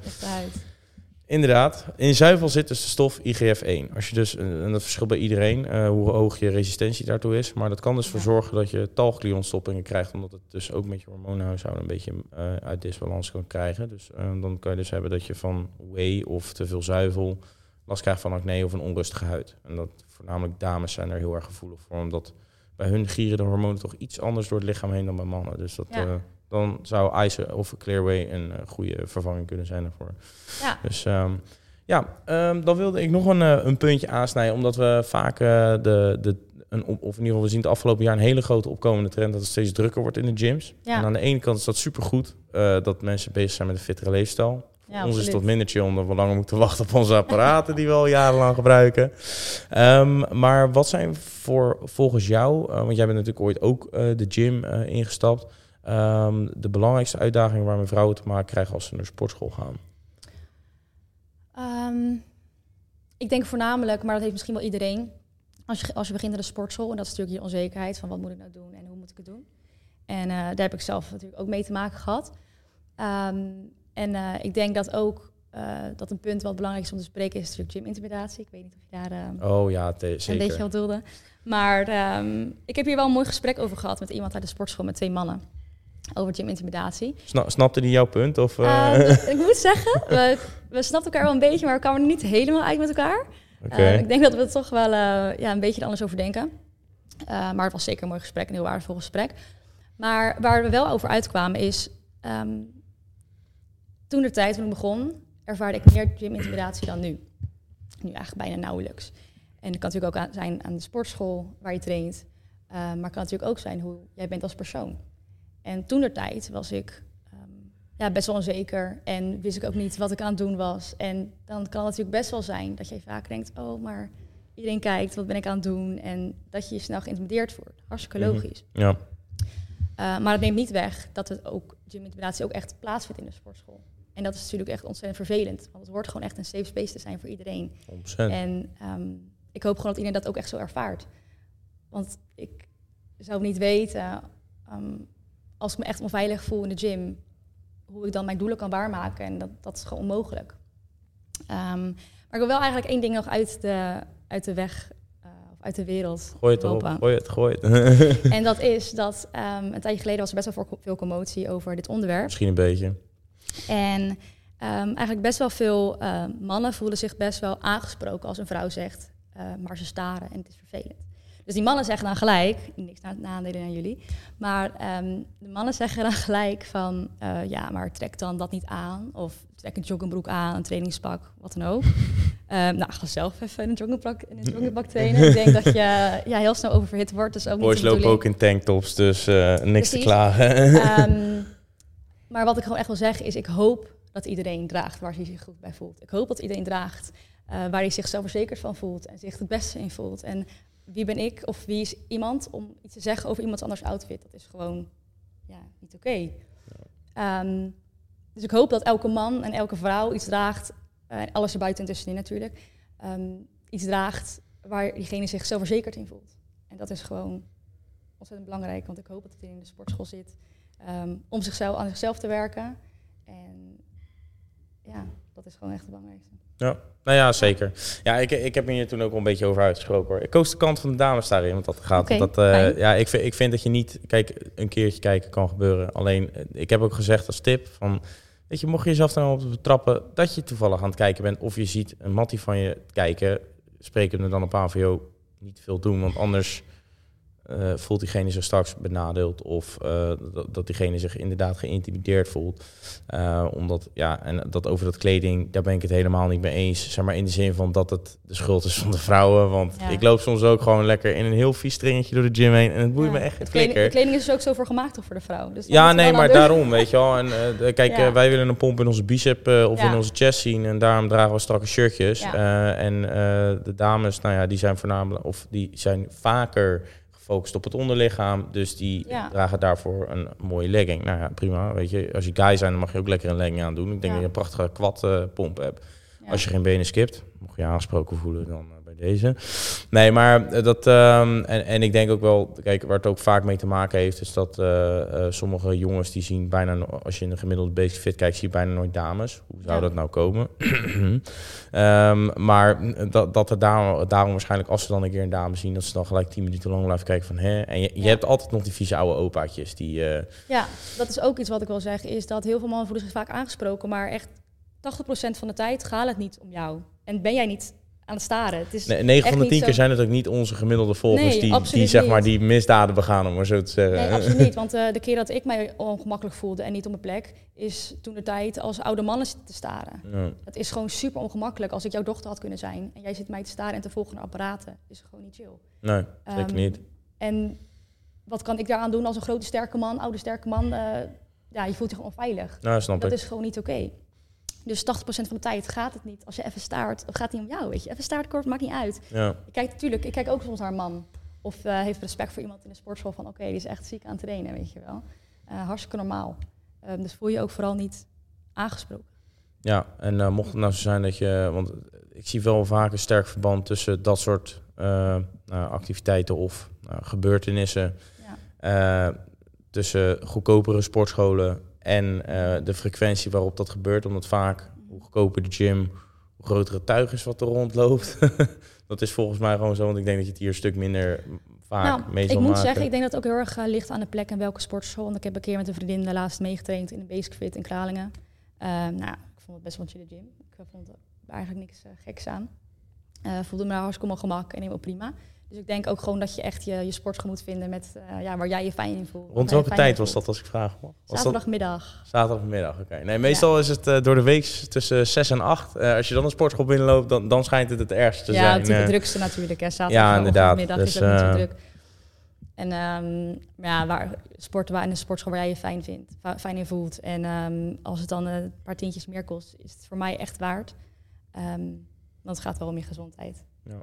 Inderdaad. In zuivel zit dus de stof IGF-1. Als je dus, en dat verschilt bij iedereen, uh, hoe hoog je resistentie daartoe is. Maar dat kan dus voor zorgen dat je talglionstoppingen krijgt. Omdat het dus ook met je hormoonhuishouden een beetje uh, uit disbalans kan krijgen. Dus uh, dan kan je dus hebben dat je van whey of te veel zuivel last krijgt van acne of een onrustige huid. En dat voornamelijk dames zijn er heel erg gevoelig voor. Omdat bij hun gieren de hormonen toch iets anders door het lichaam heen dan bij mannen. Dus dat... Ja dan zou IJzer of Clearway een uh, goede vervanging kunnen zijn daarvoor. Ja. Dus um, ja, um, dan wilde ik nog een, uh, een puntje aansnijden, omdat we vaak de, de een, of in ieder geval we zien het afgelopen jaar een hele grote opkomende trend dat het steeds drukker wordt in de gyms. Ja. En aan de ene kant is dat supergoed dat mensen bezig zijn met een fittere leefstijl. Ja, ons is wat minder chill omdat we langer moeten wachten op onze apparaten die we al jarenlang gebruiken. Um, maar wat zijn voor volgens jou, want jij bent natuurlijk ooit ook de gym ingestapt. Um, de belangrijkste uitdaging waarmee vrouwen te maken krijgen als ze naar sportschool gaan? Um, ik denk voornamelijk, maar dat heeft misschien wel iedereen. Als je, als je begint aan de sportschool, en dat is natuurlijk je onzekerheid van wat moet ik nou doen en hoe moet ik het doen. En daar heb ik zelf natuurlijk ook mee te maken gehad. Um, en uh, ik denk dat ook uh, dat een punt wat belangrijk is om te spreken is natuurlijk gym-intimidatie. Ik weet niet of je daar oh, ja, zeker. een beetje wat doelde. Maar ik heb hier wel een mooi gesprek over gehad met iemand uit de sportschool met twee mannen over gym-intimidatie. Sna snapte die jouw punt? Of, ik moet zeggen, we, we snapten elkaar wel een beetje, maar we kwamen er niet helemaal uit met elkaar. Okay. Ik denk dat we er toch wel ja, een beetje anders over denken. maar het was zeker een mooi gesprek, een heel waardevol gesprek. Maar waar we wel over uitkwamen is... Um, toen de tijd, toen ik begon, ervaarde ik meer gym-intimidatie dan nu. Nu eigenlijk bijna nauwelijks. En dat kan natuurlijk ook aan, zijn aan de sportschool waar je traint. maar het kan natuurlijk ook zijn hoe jij bent als persoon. En toen de tijd was ik um, ja, best wel onzeker en wist ik ook niet wat ik aan het doen was. En dan kan het natuurlijk best wel zijn dat je vaak denkt, oh, maar iedereen kijkt, wat ben ik aan het doen? En dat je je snel geïntimideerd wordt. Hartstikke mhm. logisch. Ja. Uh, maar het neemt niet weg dat het ook, gym-intimidatie ook echt plaatsvindt in de sportschool. En dat is natuurlijk echt ontzettend vervelend. Want het wordt gewoon echt een safe space te zijn voor iedereen. 100%. En um, ik hoop gewoon dat iedereen dat ook echt zo ervaart. Want ik zou niet weten um, als ik me echt onveilig voel in de gym, hoe ik dan mijn doelen kan waarmaken. En dat, dat is gewoon onmogelijk. Um, maar ik wil wel eigenlijk één ding nog uit de, uit de weg uh, of uit de wereld Gooi het erop, gooi het, gooi het. en dat is dat um, een tijdje geleden was er best wel veel commotie over dit onderwerp. Misschien een beetje. En um, eigenlijk best wel veel uh, mannen voelen zich best wel aangesproken als een vrouw zegt, uh, maar ze staren en het is vervelend. Dus die mannen zeggen dan gelijk, niks na nadelen aan jullie, maar um, de mannen zeggen dan gelijk van, uh, ja, maar trek dan dat niet aan. Of trek een joggingbroek aan, een trainingspak, wat dan ook. Um, nou, ga zelf even in een joggingpak, in een trainen. Ik denk dat je ja, heel snel oververhit wordt. Dus ook Boys lopen ook in tanktops, dus uh, niks Precies. te klagen. um, maar wat ik gewoon echt wil zeggen is, ik hoop dat iedereen draagt waar hij zich goed bij voelt. Ik hoop dat iedereen draagt uh, waar hij zich zelfverzekerd van voelt en zich het beste in voelt. En wie ben ik of wie is iemand om iets te zeggen over iemand anders outfit. Dat is gewoon ja, niet oké. Okay. Ja. Um, dus ik hoop dat elke man en elke vrouw iets draagt, uh, alles er buiten tussenin natuurlijk, um, iets draagt waar diegene zich zelfverzekerd in voelt. En dat is gewoon ontzettend belangrijk, want ik hoop dat hij in de sportschool zit um, om zichzelf, aan zichzelf te werken. En ja, dat is gewoon echt het belangrijkste. Ja, nou ja, zeker. Ja, ik, ik heb hier toen ook al een beetje over uitgesproken hoor. Ik koos de kant van de dames daarin, want dat gaat. Okay, dat, uh, ja, ik vind, ik vind dat je niet, kijk, een keertje kijken kan gebeuren. Alleen, eh, ik heb ook gezegd als tip van, weet je, mocht je jezelf dan op betrappen dat je toevallig aan het kijken bent, of je ziet een mattie van je kijken, spreken er dan op aan van, joh, niet veel doen, want anders eh, voelt diegene zich straks benadeeld of uh, dat, dat, diegene zich inderdaad geïntimideerd voelt. Uh, omdat, ja, en dat over dat kleding, daar ben ik het helemaal niet mee eens. Zeg maar in de zin van dat het de schuld is van de vrouwen. Want ja. ik loop soms ook gewoon lekker in een heel vies stringetje door de gym heen en het boeit me echt het kleding, de kleding is dus ook zo voor gemaakt toch voor de vrouw. Dus ja, nee, maar daarom, weet je wel. En kijk, wij willen een pomp in onze bicep of in onze chest zien en daarom dragen we strakke shirtjes. en de dames, nou ja, die zijn voornamelijk, of die zijn vaker gefocust op het onderlichaam. Dus die dragen daarvoor een mooie legging. Nou ja, prima. Weet je, als je guy zijn, dan mag je ook lekker een legging aan doen. Ik denk dat je een prachtige kwad uh, pomp hebt. Als je geen benen skipt, mocht je aangesproken voelen, dan deze. Nee, maar eh, dat. Um, en, en ik denk ook wel, kijk, waar het ook vaak mee te maken heeft, is dat uh, uh, sommige jongens die zien bijna, als je in de gemiddelde basic fit kijkt, zie je bijna nooit dames. Hoe zou dat nou komen? um, maar dat, dat er daarom, daarom waarschijnlijk, als ze dan een keer een dame zien, dat ze dan gelijk tien minuten lang blijven kijken van hè. En je, je hebt altijd nog die vieze oude opaatjes die. Ja, dat is ook iets wat ik wil zeggen, is dat heel veel mannen voelen zich vaak aangesproken, maar echt 80% van de tijd gaat het niet om jou. En ben jij niet aan het staren. Het is nee, 9 van de 10 keer zijn het ook niet onze gemiddelde volgers die, die zeg maar die misdaden begaan, om maar zo te zeggen. Nee, absoluut niet. Want uh, de keer dat ik mij ongemakkelijk voelde en niet op mijn plek, is toen de tijd als oude mannen te staren. Ja. Het is gewoon super ongemakkelijk als ik jouw dochter had kunnen zijn en jij zit mij te staren en te volgen naar apparaten. is gewoon niet chill. Nee, zeker um, niet. En wat kan ik daaraan doen als een grote sterke man, oude sterke man? Uh, ja, je voelt je gewoon veilig. Nou, snap dat ik. is gewoon niet oké. Okay. Dus 80% van de tijd gaat het niet. Als je even staart, gaat niet om jou, weet je. Even staartkort, maakt niet uit. Ja. Ik kijk natuurlijk, ik kijk ook soms naar een man. Of uh, heeft respect voor iemand in de sportschool van... oké, die is echt ziek aan het trainen, weet je wel. Uh, hartstikke normaal. Um, dus voel je ook vooral niet aangesproken. Ja, en uh, mocht het nou zo zijn dat je... Want ik zie wel vaak een sterk verband tussen dat soort activiteiten of gebeurtenissen... Ja. tussen goedkopere sportscholen en uh, de frequentie waarop dat gebeurt. Omdat vaak, hoe goedkoper de gym, hoe grotere tuig is wat er rondloopt. dat is volgens mij gewoon zo, want ik denk dat je het hier een stuk minder vaak nou, mee zal Ik moet zeggen, ik denk dat het ook heel erg uh, ligt aan de plek en welke sportschool. Want ik heb een keer met een vriendin de laatst meegetraind in een Basic Fit in Kralingen. Uh, nou, ik vond het best wel een chille gym. Ik vond er eigenlijk niks geks aan. voelde me daar hartstikke op gemak en helemaal prima. Dus ik denk ook gewoon dat je echt je, je sportschool moet vinden met, uh, ja, waar jij je fijn in voelt. Rond welke tijd was dat als ik vraag? Was Zaterdagmiddag. Dat? Zaterdagmiddag, oké. Nee, meestal ja. is het uh, door de week tussen 6 en 8. Uh, als je dan een sportschool binnenloopt, dan, dan schijnt het het ergste te ja, zijn. Ja, het drukste natuurlijk. Hè. Zaterdagmiddag dus, is het niet zo druk. En um, ja, waar, sporten waar in een sportschool waar jij je fijn vindt, fijn in voelt. En um, als het dan een paar tientjes meer kost, is het voor mij echt waard. Um, want het gaat wel om je gezondheid. Ja.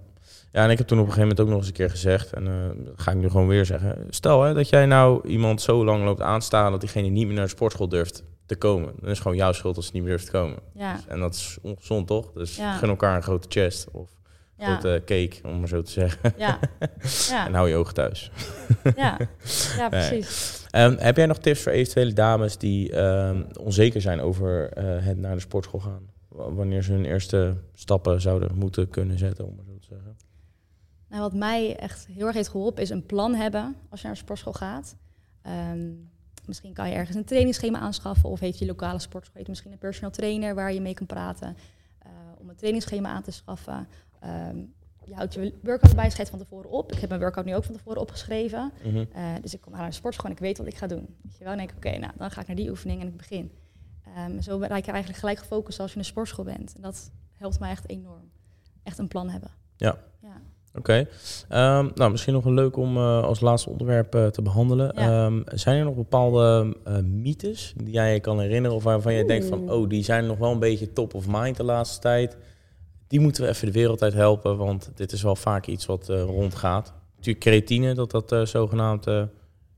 ja, en ik heb toen op een gegeven moment ook nog eens een keer gezegd, en uh, dat ga ik nu gewoon weer zeggen. Stel hè, dat jij nou iemand zo lang loopt aanstaan dat diegene niet meer naar de sportschool durft te komen. Dan is gewoon jouw schuld als ze niet meer durft te komen. Ja. Dus, en dat is ongezond toch? Dus ja. gun elkaar een grote chest of ja. grote cake, om maar zo te zeggen. Ja. ja. en hou je ogen thuis. ja, ja precies. Nee. Um, heb jij nog tips voor eventuele dames die um, onzeker zijn over uh, het naar de sportschool gaan? Wanneer ze hun eerste stappen zouden moeten kunnen zetten, om maar zo te zeggen? Nou, wat mij echt heel erg heeft geholpen is een plan hebben als je naar de sportschool gaat. Um, misschien kan je ergens een trainingsschema aanschaffen of heeft je lokale sportschool heeft misschien een personal trainer waar je mee kan praten uh, om een trainingsschema aan te schaffen. Um, je houdt je workout bij, schrijft van tevoren op. Ik heb mijn workout nu ook van tevoren opgeschreven. Mm -hmm. uh, dus ik kom naar de sportschool en ik weet wat ik ga doen. Weet je wel, en denk ik, oké, okay, nou, dan ga ik naar die oefening en ik begin. Um, zo bereik je eigenlijk gelijk gefocust als je in een sportschool bent. En dat helpt mij echt enorm. Echt een plan hebben. Ja. ja. Oké. Okay. Um, nou, misschien nog een leuk om uh, als laatste onderwerp uh, te behandelen. Ja. Um, zijn er nog bepaalde uh, mythes die jij je kan herinneren of waarvan je denkt van, oh, die zijn nog wel een beetje top of mind de laatste tijd. Die moeten we even de wereld uit helpen, want dit is wel vaak iets wat rondgaat. Natuurlijk creatine, dat dat zogenaamd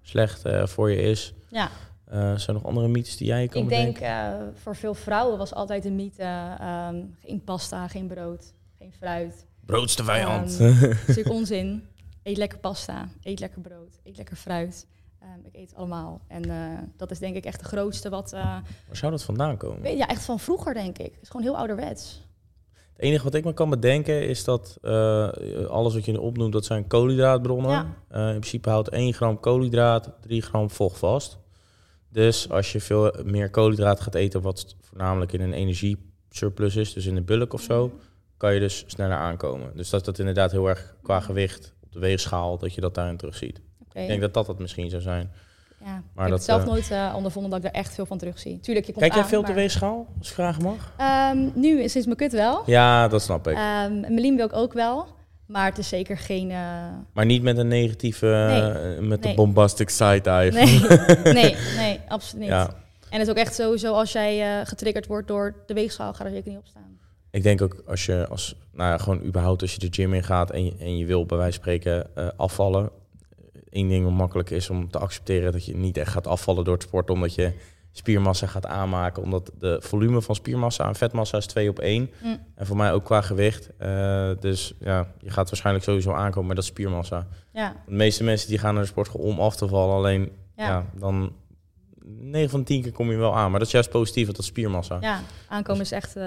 slecht voor je is. Ja. Uh, zijn er nog andere mythes die jij kan Ik bedenken? denk, uh, voor veel vrouwen was altijd een mythe... Um, geen pasta, geen brood, geen fruit. Broodste vijand. Um, dat is natuurlijk onzin. Eet lekker pasta, eet lekker brood, eet lekker fruit. Um, ik eet allemaal. En uh, dat is denk ik echt de grootste wat... Waar zou dat vandaan komen? Ja, echt van vroeger denk ik. Het is gewoon heel ouderwets. Het enige wat ik me kan bedenken is dat alles wat je opnoemt, dat zijn koolhydraatbronnen. Ja. in principe houdt 1 gram koolhydraat 3 gram vocht vast. Dus als je veel meer koolhydraten gaat eten, wat voornamelijk in een energiesurplus is, dus in de bulk of zo, kan je dus sneller aankomen. Dus dat is dat inderdaad heel erg qua gewicht op de weegschaal, dat je dat daarin terug ziet. Ik denk dat dat het misschien zou zijn. Ja, Maar ik heb dat, het zelf eh, nooit eh, ondervonden dat ik er echt veel van terugzie. Tuurlijk, je komt Kijk jij aan, veel op de maar- weegschaal, als ik mag? Ehm, nu, sinds mijn kut wel. Ja, dat snap ik. Ehm Melien wil ik ook wel. Maar het is zeker geen... eh, Maar niet met een negatieve, eh, met de bombastic side-eye. nee, nee, nee, absoluut niet. Ja, En het is ook echt sowieso als jij eh, getriggerd wordt door de weegschaal, ga er zeker niet op staan. ik denk ook als je, als, nou ja, gewoon überhaupt als je de gym in gaat en je, en je wil bij wijze van spreken afvallen. Eén ding wat makkelijk is om te accepteren dat je niet echt gaat afvallen door het sporten, omdat je spiermassa gaat aanmaken. Omdat de volume van spiermassa en vetmassa is 2 op 1. Mm. En voor mij ook qua gewicht. Eh, dus ja, je gaat waarschijnlijk sowieso aankomen met dat spiermassa. Ja, De meeste mensen die gaan naar de sportschool om af te vallen. Alleen, ja, ja, dan 9 van de 10 keer kom je wel aan. Maar dat is juist positief, want dat is spiermassa. ja. Aankomen is echt eh,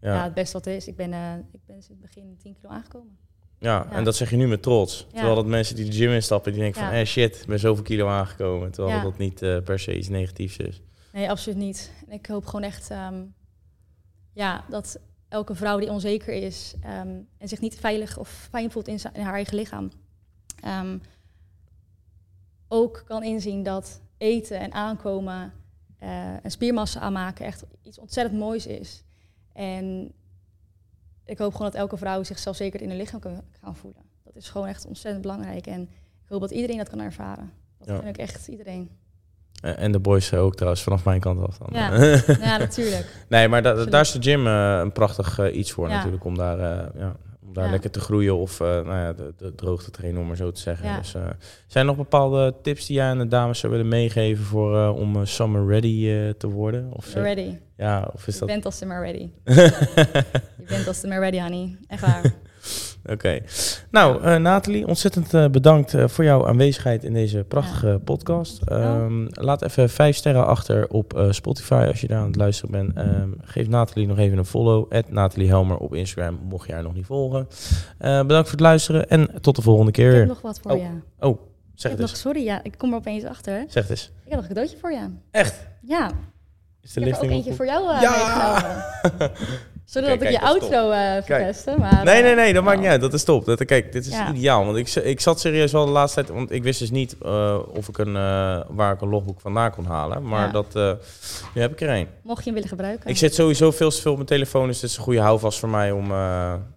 ja. Ja, het beste wat er is. Ik ben, eh, ik ben sinds het begin 10 kilo aangekomen. Ja, Ja. en dat zeg je nu met trots. Ja. Terwijl dat mensen die de gym instappen, die denken van... Eh shit, ik ben zoveel kilo aangekomen. Terwijl dat niet eh, per se iets negatiefs is. Nee, absoluut niet. En ik hoop gewoon echt ehm, ja, dat elke vrouw die onzeker is ehm, en zich niet veilig of fijn voelt in haar eigen lichaam, ehm, ook kan inzien dat eten en aankomen eh, en spiermassa aanmaken echt iets ontzettend moois is. En ik hoop gewoon dat elke vrouw zichzelf zeker in haar lichaam kan gaan voelen. Dat is gewoon echt ontzettend belangrijk. En ik hoop dat iedereen dat kan ervaren. Dat Ja. vind ik echt iedereen. En de boys eh, ook trouwens, vanaf mijn kant af dan. Ja. Ja, natuurlijk. nee, maar da- Absoluut. daar is de gym eh, een prachtig eh, iets voor Ja. natuurlijk. Om daar, eh, ja, om daar Ja. lekker te groeien of eh, nou ja, de, de droog te trainen, om maar zo te zeggen. Ja. Dus, eh, zijn er nog bepaalde tips die jij aan de dames zou willen meegeven voor, eh, om summer ready te worden? Of, ready. ja, of is Je dat... bent als de maar ready. Je bent als de maar ready, honey. Echt waar. Oké. Nou, eh Nathalie, ontzettend eh, bedankt eh, voor jouw aanwezigheid in deze prachtige podcast. Ehm, Laat even vijf sterren achter op Spotify als je daar aan het luisteren bent. Ehm, geef Nathalie nog even een follow. Nathalie Helmer op Instagram, mocht je haar nog niet volgen. Bedankt voor het luisteren en tot de volgende keer Ik heb nog wat voor Oh, je. Oh, zeg het nog, eens. sorry, ja, ik kom er opeens achter. Zeg het eens. Ik heb nog een cadeautje voor je. Echt? Ja, Is de ik heb er ook eentje op- voor jou Ja! meegenomen. Zodat ik je is outro eh verpesten. Maar, Nee, eh, nee, nee, dat maakt niet uit. Dat is top. Dat, kijk, dit is Ja. ideaal. Want ik, ik zat serieus wel de laatste tijd... Want ik wist dus niet eh, of ik een, waar ik een logboek vandaan kon halen. Maar Ja. dat, nu heb ik er een. Mocht je hem willen gebruiken. Ik zit sowieso veel te veel op mijn telefoon, dus dit is een goede houvast voor mij om...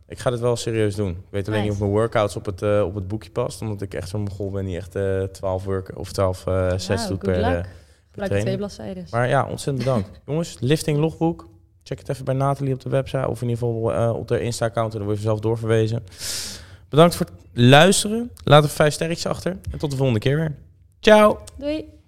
ik ga dit wel serieus doen. Ik weet alleen niet of mijn workouts op het, op het boekje past. Omdat ik echt zo'n mogol ben die echt eh 12 work of 12 eh sets Nou, doet per, luck. twee bladzijden. Maar ja, ontzettend bedankt. Jongens, lifting logboek. Check het even bij Nathalie op de website. Of in ieder geval eh, op de Insta-account. En dan word je zelf doorverwezen. Bedankt voor het luisteren. Laat een vijf sterretjes achter. En tot de volgende keer weer. Ciao! Doei.